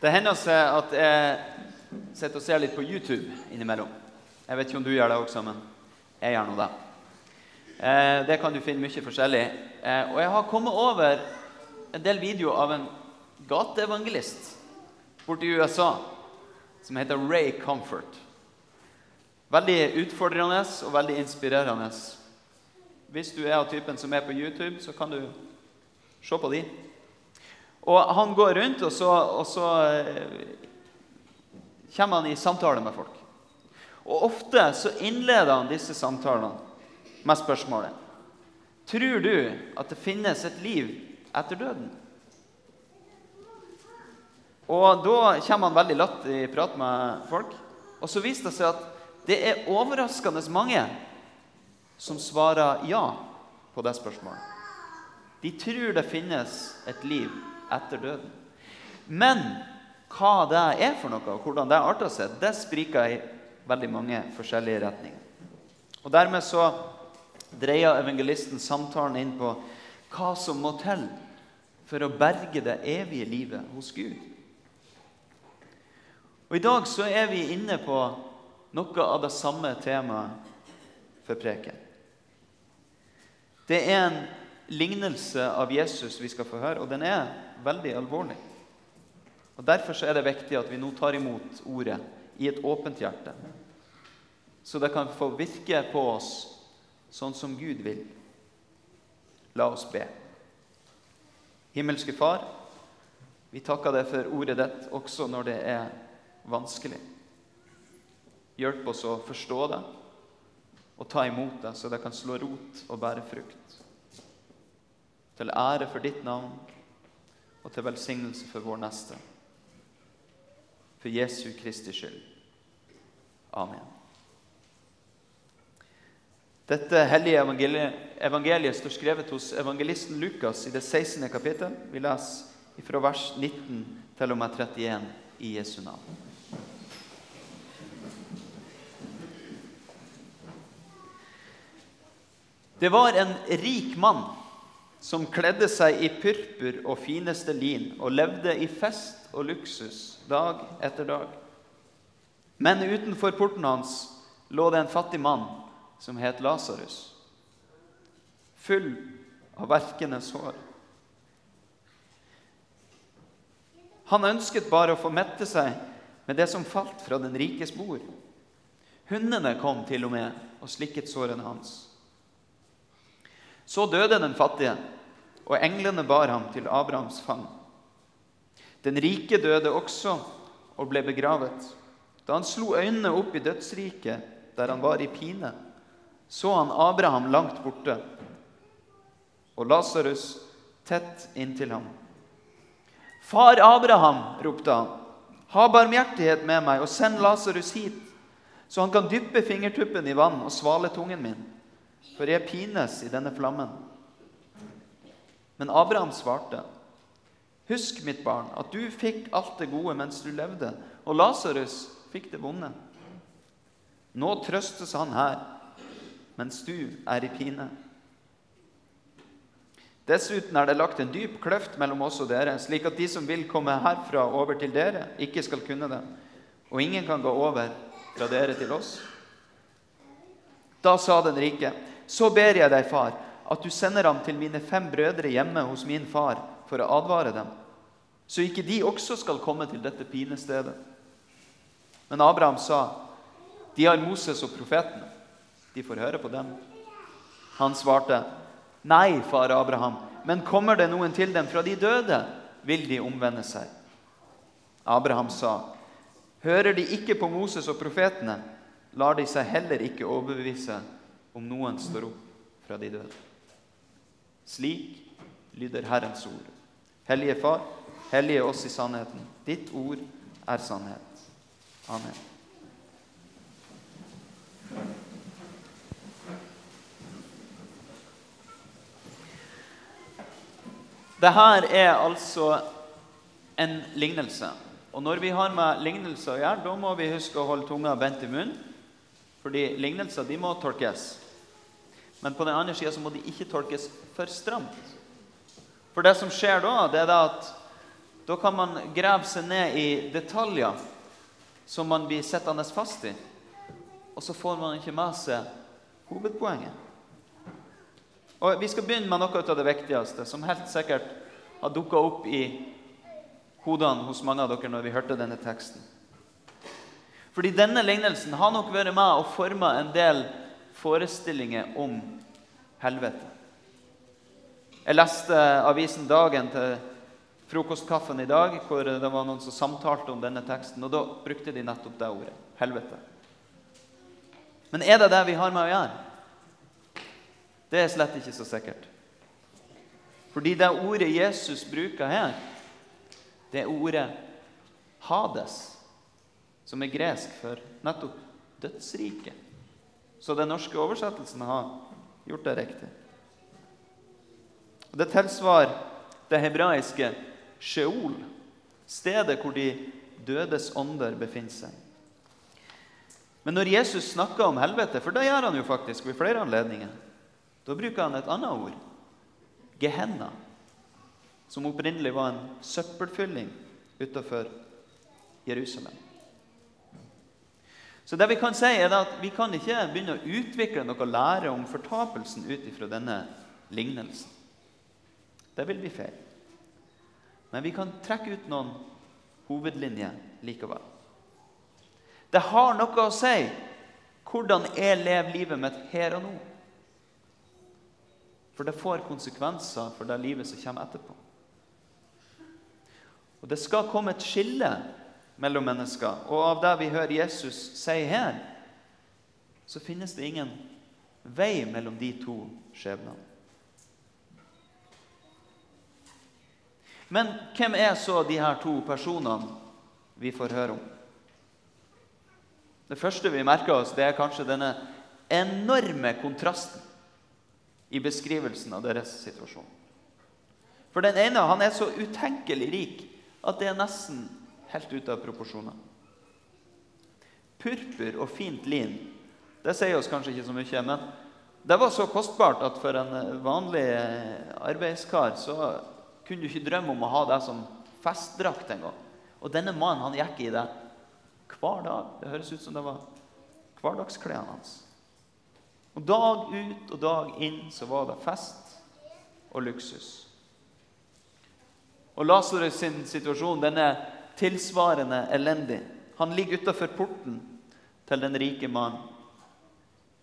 Det hender seg at jeg sitter og ser litt på YouTube innimellom. Jeg vet ikke om du gjør det også, men jeg gjør nå det. Eh, det kan du finne mye forskjellig. Eh, og jeg har kommet over en del videoer av en gateevangelist borte i USA som heter Ray Comfort. Veldig utfordrende og veldig inspirerende. Hvis du er av typen som er på YouTube, så kan du se på de. Og han går rundt, og så, og så eh, kommer han i samtale med folk. Og ofte så innleder han disse samtalene med spørsmålet Tror du at det finnes et liv etter døden? Og da kommer han veldig latt i prat med folk. Og så viser det seg at det er overraskende mange som svarer ja på det spørsmålet. De tror det finnes et liv etter døden. Men hva det er for noe, og hvordan det arter seg, det spriker i veldig mange forskjellige retninger. Og Dermed så dreier evangelisten samtalen inn på hva som må til for å berge det evige livet hos Gud. Og I dag så er vi inne på noe av det samme temaet for preken. Det er en lignelse av Jesus vi skal få høre, og den er veldig alvorlig. Og Derfor er det viktig at vi nå tar imot ordet i et åpent hjerte, så det kan få virke på oss sånn som Gud vil. La oss be. Himmelske Far, vi takker deg for ordet ditt også når det er vanskelig. Hjelp oss å forstå det og ta imot det, så det kan slå rot og bære frukt. Til ære for ditt navn og til velsignelse for vår neste. For Jesu Kristi skyld. Amen. Dette hellige evangeliet, står skrevet hos evangelisten Lukas i det 16. kapittel. Vi leser fra vers 19 til og med 31 i Jesu navn. Det var en rik mann som kledde seg i purpur og fineste lin og levde i fest og luksus dag etter dag. Men utenfor porten hans lå det en fattig mann som het Lasarus, full av verkenes hår. Han ønsket bare å få mette seg med det som falt fra den rikes bord. Hundene kom til og med og slikket sårene hans. Så døde den fattige, og englene bar ham til Abrahams fang. Den rike døde også og ble begravet. Da han slo øynene opp i dødsriket, der han var i pine, så han Abraham langt borte og Lasarus tett inntil ham. Far Abraham, ropte han, ha barmhjertighet med meg og send Lasarus hit, så han kan dyppe fingertuppen i vann og svale tungen min, for jeg pines i denne flammen. Men Abraham svarte, Husk, mitt barn, at du fikk alt det gode mens du levde, og Lasarus fikk det vonde. Nå trøstes han her mens du er i pine. Dessuten er det lagt en dyp kløft mellom oss og dere, slik at de som vil komme herfra over til dere, ikke skal kunne det, og ingen kan gå over fra dere til oss. Da sa den rike, så ber jeg deg, far, at du sender ham til mine fem brødre hjemme hos min far for å advare dem, så ikke de også skal komme til dette pinestedet. Men Abraham sa, de har Moses og profetene. De får høre på dem. Han svarte, Nei, far Abraham, men kommer det noen til dem fra de døde, vil de omvende seg. Abraham sa, Hører de ikke på Moses og profetene, lar de seg heller ikke overbevise om noen står opp fra de døde. Slik lyder Herrens ord. Hellige Far, hellige oss i sannheten. Ditt ord er sannhet. Amen. Dette er altså en lignelse. Og når vi har med lignelser å gjøre, da må vi huske å holde tunga bent i munnen. Fordi lignelser de må tolkes. Men på den andre sida må de ikke tolkes for stramt. For det som skjer da, det er at Da kan man grave seg ned i detaljer som man blir sittende fast i. Og så får man ikke med seg hovedpoenget. Og Vi skal begynne med noe av det viktigste, som helt sikkert har dukka opp i hodene hos mange av dere når vi hørte denne teksten. Fordi denne lignelsen har nok vært med og forma en del forestillinger om helvete. Jeg leste avisen Dagen til frokostkaffen i dag, hvor det var noen som samtalte om denne teksten. Og da brukte de nettopp det ordet helvete. Men er det det vi har med å gjøre? Det er slett ikke så sikkert. Fordi det ordet Jesus bruker her, det er ordet Hades, som er gresk for nettopp dødsriket. Så den norske oversettelsen har gjort det riktig. Det tilsvarer det hebraiske Sheol, stedet hvor de dødes ånder befinner seg. Men når Jesus snakker om helvete, for det gjør han jo faktisk ved flere anledninger, da bruker han et annet ord, Gehenna, som opprinnelig var en søppelfylling utenfor Jerusalem. Så det Vi kan si er at vi kan ikke begynne å utvikle noe lære om fortapelsen ut ifra denne lignelsen. Det vil bli feil. Men vi kan trekke ut noen hovedlinjer likevel. Det har noe å si hvordan jeg lever livet mitt her og nå. For det får konsekvenser for det livet som kommer etterpå. Og Det skal komme et skille mellom mennesker. Og av det vi hører Jesus si her, så finnes det ingen vei mellom de to skjebnene. Men hvem er så de her to personene vi får høre om? Det første vi merker oss, det er kanskje denne enorme kontrasten i beskrivelsen av deres situasjon. For den ene han er så utenkelig rik at det er nesten helt ute av proporsjoner. Purpur og fint lin det sier oss kanskje ikke så mye, men det var så kostbart at for en vanlig arbeidskar så kunne du ikke drømme om å ha det som festdrakt engang. Og denne mannen han gikk i det hver dag. Det høres ut som det var hverdagsklærne hans. Og Dag ut og dag inn så var det fest og luksus. Og Lasarus sin situasjon den er tilsvarende elendig. Han ligger utafor porten til den rike mannen.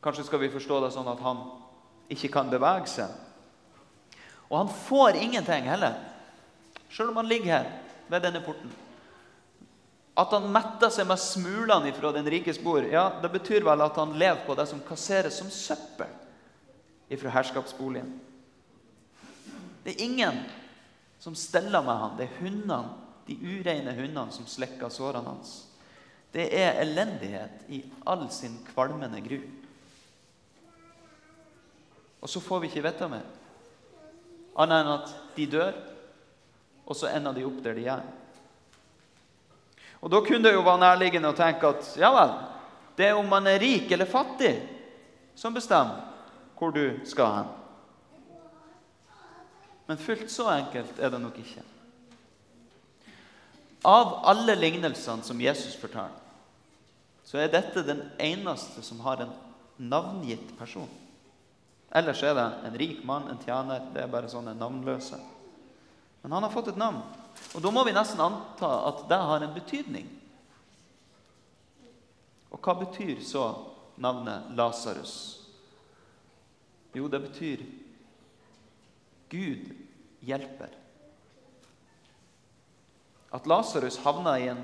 Kanskje skal vi forstå det sånn at han ikke kan bevege seg. Og han får ingenting heller, sjøl om han ligger her ved denne porten. At han metter seg med smulene fra den rikes bord, ja, det betyr vel at han lever på det som kasseres som søppel fra herskapsboligen. Det er ingen som steller med han. Det er hundene, de ureine hundene som slikker sårene hans. Det er elendighet i all sin kvalmende gru. Og så får vi ikke vite mer. Annet enn at de dør, og så ender de opp der de er. Og Da kunne det jo være nærliggende å tenke at ja vel, det er om man er rik eller fattig, som bestemmer hvor du skal hen. Men fullt så enkelt er det nok ikke. Av alle lignelsene som Jesus forteller, så er dette den eneste som har en navngitt person. Ellers er det en rik mann, en tjener. Det er bare sånne navnløse. Men han har fått et navn. Og da må vi nesten anta at det har en betydning. Og hva betyr så navnet Lasarus? Jo, det betyr Gud hjelper. At Lasarus havna i en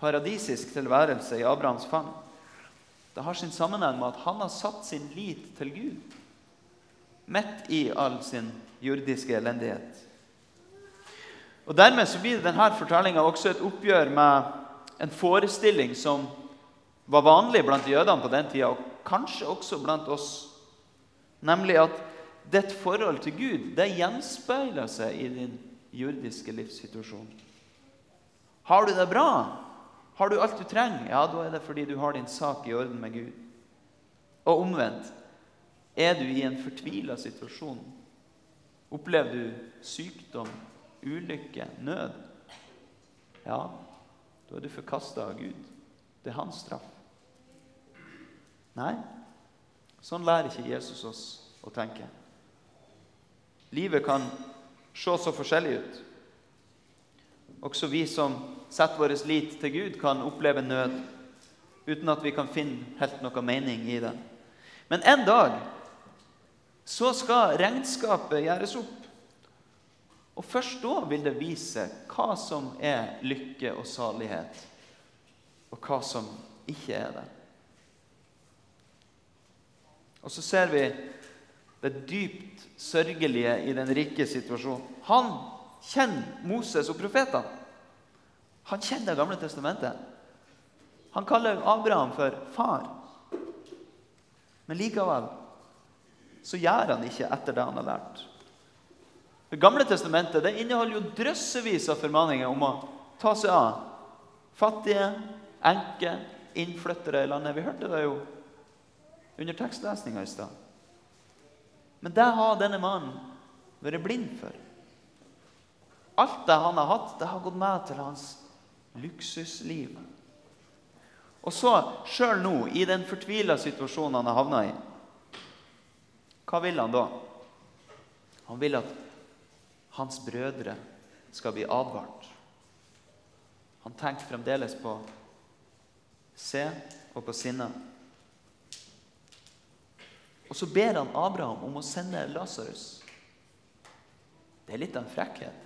paradisisk tilværelse i Abrahams fang, det har sin sammenheng med at han har satt sin lit til Gud midt i all sin jordiske elendighet. Og Dermed så blir denne fortellinga også et oppgjør med en forestilling som var vanlig blant jødene på den tida, og kanskje også blant oss, nemlig at ditt forhold til Gud det gjenspeiler seg i din jordiske livssituasjon. Har du det bra? Har du alt du trenger? Ja, da er det fordi du har din sak i orden med Gud. Og omvendt. Er du i en fortvila situasjon? Opplever du sykdom, ulykke, nød? ja, da er du forkasta av Gud. Det er hans straff. Nei, sånn lærer ikke Jesus oss å tenke. Livet kan se så forskjellig ut. Også vi som setter vår lit til Gud, kan oppleve nød uten at vi kan finne helt noe mening i det. Men en dag så skal regnskapet gjøres opp. Og først da vil det vise hva som er lykke og salighet, og hva som ikke er det. Og så ser vi det dypt sørgelige i den rike situasjonen. Han kjenner Moses og profetene. Han kjenner Det gamle testamentet. Han kaller Abraham for far. Men likevel så gjør han ikke etter det han har lært. Det gamle testamentet det inneholder jo drøssevis av formaninger om å ta seg av fattige, enker, innflyttere i landet. Vi hørte det jo under tekstlesninga i stad. Men det har denne mannen vært blind for. Alt det han har hatt, det har gått med til hans luksusliv. Og så, sjøl nå, i den fortvila situasjonen han har havna i, hva vil han da? Han vil at hans brødre skal bli advart. Han tenker fremdeles på se og på sinne. Og så ber han Abraham om å sende Lasarus. Det er litt av en frekkhet.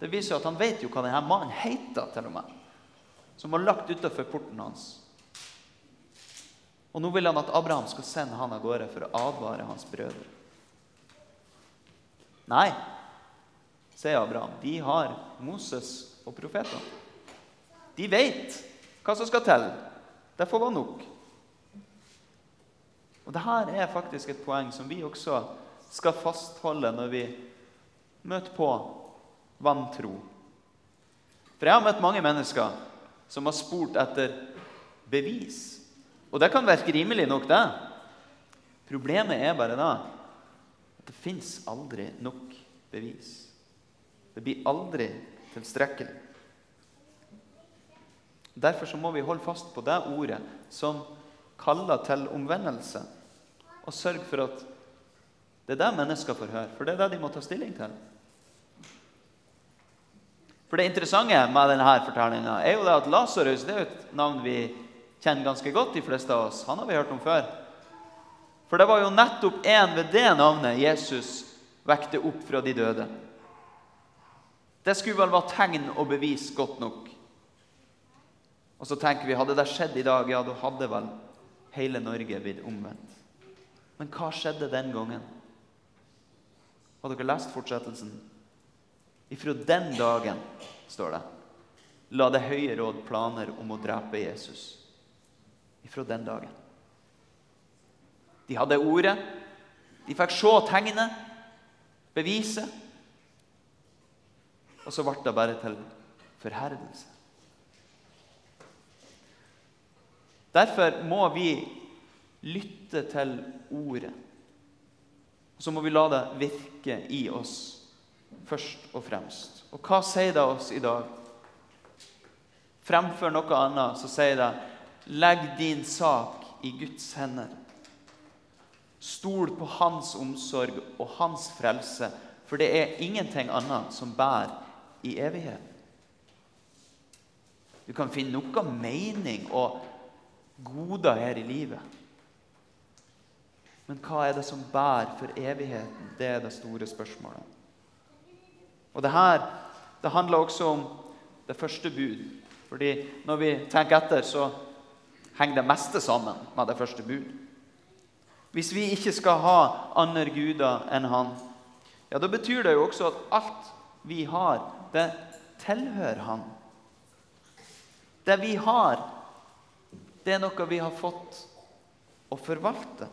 Det viser at han vet jo hva denne mannen heter, til og med. Som var lagt utafor porten hans. Og nå vil han at Abraham skal sende han av gårde for å advare hans brødre. Nei, sier Abraham. De har Moses og profetene. De vet hva som skal til. Det får være nok. Og Dette er faktisk et poeng som vi også skal fastholde når vi møter på vantro. For jeg har møtt mange mennesker som har spurt etter bevis og det kan virke rimelig nok, det. Problemet er bare da at det fins aldri nok bevis. Det blir aldri tilstrekkelig. Derfor så må vi holde fast på det ordet som kaller til omvendelse, og sørge for at det er det mennesker får høre, for det er det de må ta stilling til. For Det interessante med denne fortellinga er jo det at Lasarus er et navn vi kjenner ganske godt, de fleste av oss. Han har vi hørt om før. For det var jo nettopp en ved det navnet Jesus vekte opp fra de døde. Det skulle vel være tegn og bevis godt nok. Og så tenker vi hadde det skjedd i dag, ja, da hadde vel hele Norge blitt omvendt. Men hva skjedde den gangen? Har dere lest fortsettelsen? Ifra den dagen, står det, la Det høye råd planer om å drepe Jesus ifra den dagen. De hadde ordet. De fikk se tegnet, beviset. Og så ble det bare til forherdelse. Derfor må vi lytte til ordet. Og så må vi la det virke i oss først og fremst. Og hva sier det oss i dag? Fremfor noe annet så sier det Legg din sak i Guds hender. Stol på Hans omsorg og Hans frelse, for det er ingenting annet som bærer i evighet. Du kan finne noe mening og goder her i livet. Men hva er det som bærer for evigheten? Det er det store spørsmålet. Og det her det handler også om det første bud. Fordi når vi tenker etter, så henger det meste sammen med det første bud. Hvis vi ikke skal ha andre guder enn Han, ja, da betyr det jo også at alt vi har, det tilhører Han. Det vi har, det er noe vi har fått å forvalte.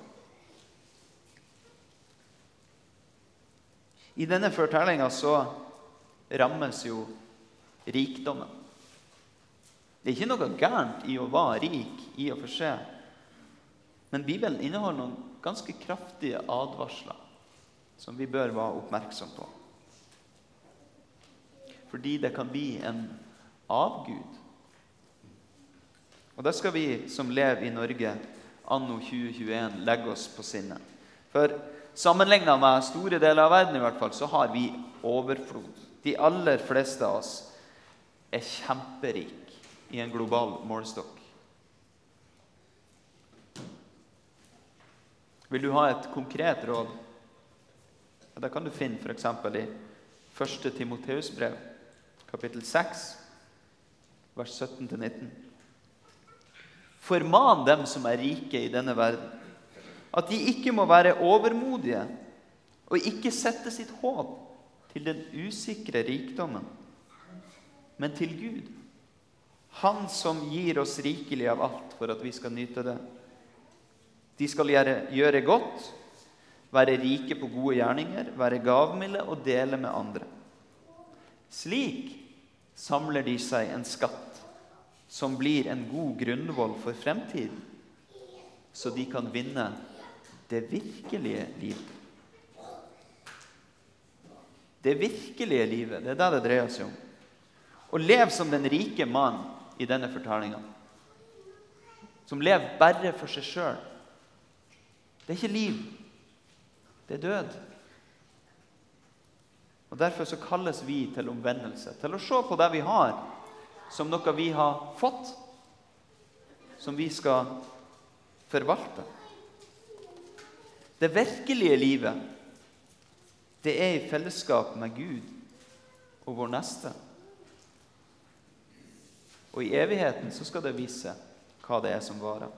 I denne fortellinga så rammes jo rikdommen. Det er ikke noe gærent i å være rik i og for seg. Men Bibelen inneholder noen ganske kraftige advarsler som vi bør være oppmerksom på. Fordi det kan bli en avgud. Og det skal vi som lever i Norge anno 2021, legge oss på sinnet. For sammenligna med store deler av verden i hvert fall, så har vi overflod. De aller fleste av oss er kjemperike i en global målestokk. Vil du ha et konkret råd? Ja, det kan du finne f.eks. i 1. Timoteus brev, kapittel 6, vers 17-19. Forman dem som er rike i denne verden, at de ikke må være overmodige og ikke sette sitt håp til den usikre rikdommen, men til Gud, Han som gir oss rikelig av alt for at vi skal nyte det. De skal gjøre, gjøre godt, være rike på gode gjerninger, være gavmilde og dele med andre. Slik samler de seg en skatt som blir en god grunnvoll for fremtiden, så de kan vinne det virkelige livet. Det virkelige livet, det er det det dreier seg om. Å leve som den rike mann i denne fortellinga. Som lever bare for seg sjøl. Det er ikke liv. Det er død. Og Derfor så kalles vi til omvendelse, til å se på det vi har, som noe vi har fått, som vi skal forvalte. Det virkelige livet det er i fellesskap med Gud og vår neste. Og i evigheten så skal det vise hva det er som varer.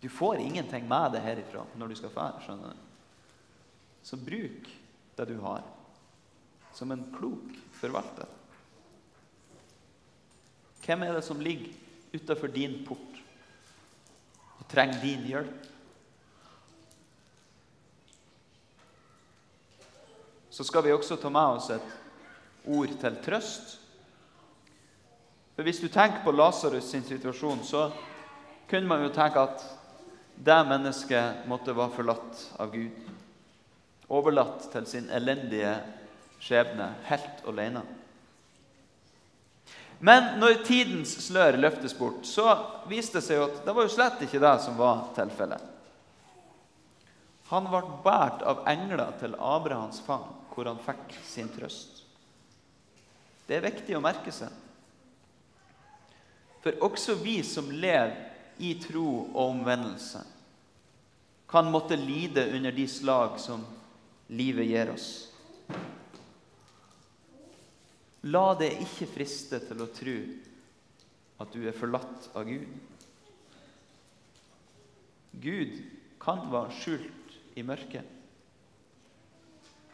Du får ingenting med det herifra når du skal fære. skjønner du. Så bruk det du har, som en klok forvalter. Hvem er det som ligger utafor din port og trenger din hjelp? Så skal vi også ta med oss et ord til trøst. For Hvis du tenker på Lasarus sin situasjon, så kunne man jo tenke at det mennesket måtte være forlatt av Gud. Overlatt til sin elendige skjebne, helt alene. Men når tidens slør løftes bort, så viste det seg at det var jo slett ikke det som var tilfellet. Han ble båret av engler til Abrahams fang hvor han fikk sin trøst. Det er viktig å merke seg. For også vi som lever i tro og omvendelse, kan måtte lide under de slag som livet gir oss. La det ikke friste til å tro at du er forlatt av Gud. Gud kan være skjult i mørket.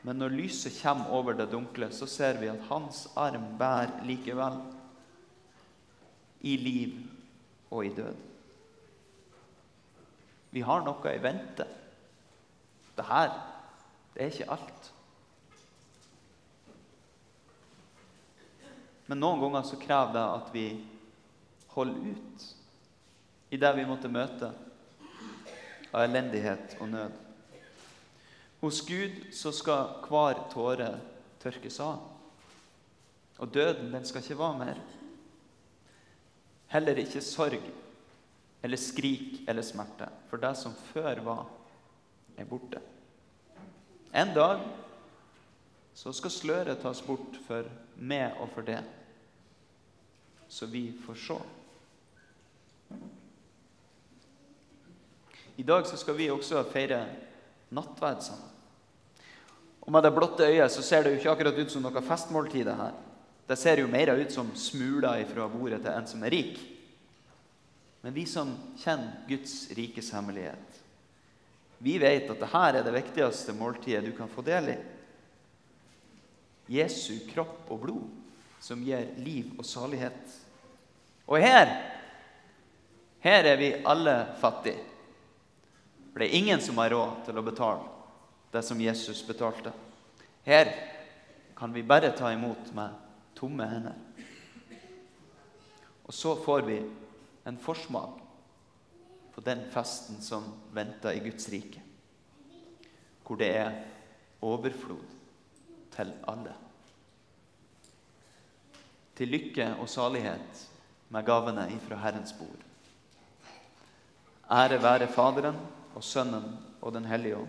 Men når lyset kommer over det dunkle, så ser vi at hans arm bærer likevel. I liv og i død. Vi har noe i vente. Det her, det er ikke alt. Men noen ganger så krever det at vi holder ut i det vi måtte møte av elendighet og nød. Hos Gud så skal hver tåre tørkes av. Og døden, den skal ikke være mer. Heller ikke sorg eller skrik eller smerte, for det som før var, er borte. En dag så skal sløret tas bort for meg og for det, så vi får se. I dag så skal vi også feire nattverd sammen. Og Med det blotte øyet så ser det jo ikke akkurat ut som noe festmåltid. Her. Det ser jo mer ut som smuler fra bordet til en som er rik. Men vi som kjenner Guds rikes hemmelighet, vi vet at dette er det viktigste måltidet du kan få del i. Jesu kropp og blod, som gir liv og salighet. Og her her er vi alle fattige. For det er ingen som har råd til å betale det som Jesus betalte. Her kan vi bare ta imot med tomme hender. Og så får vi en forsmak på den festen som venter i Guds rike, hvor det er overflod til alle. til lykke og salighet med gavene ifra Herrens bord. Ære være Faderen og Sønnen og Den hellige ånd,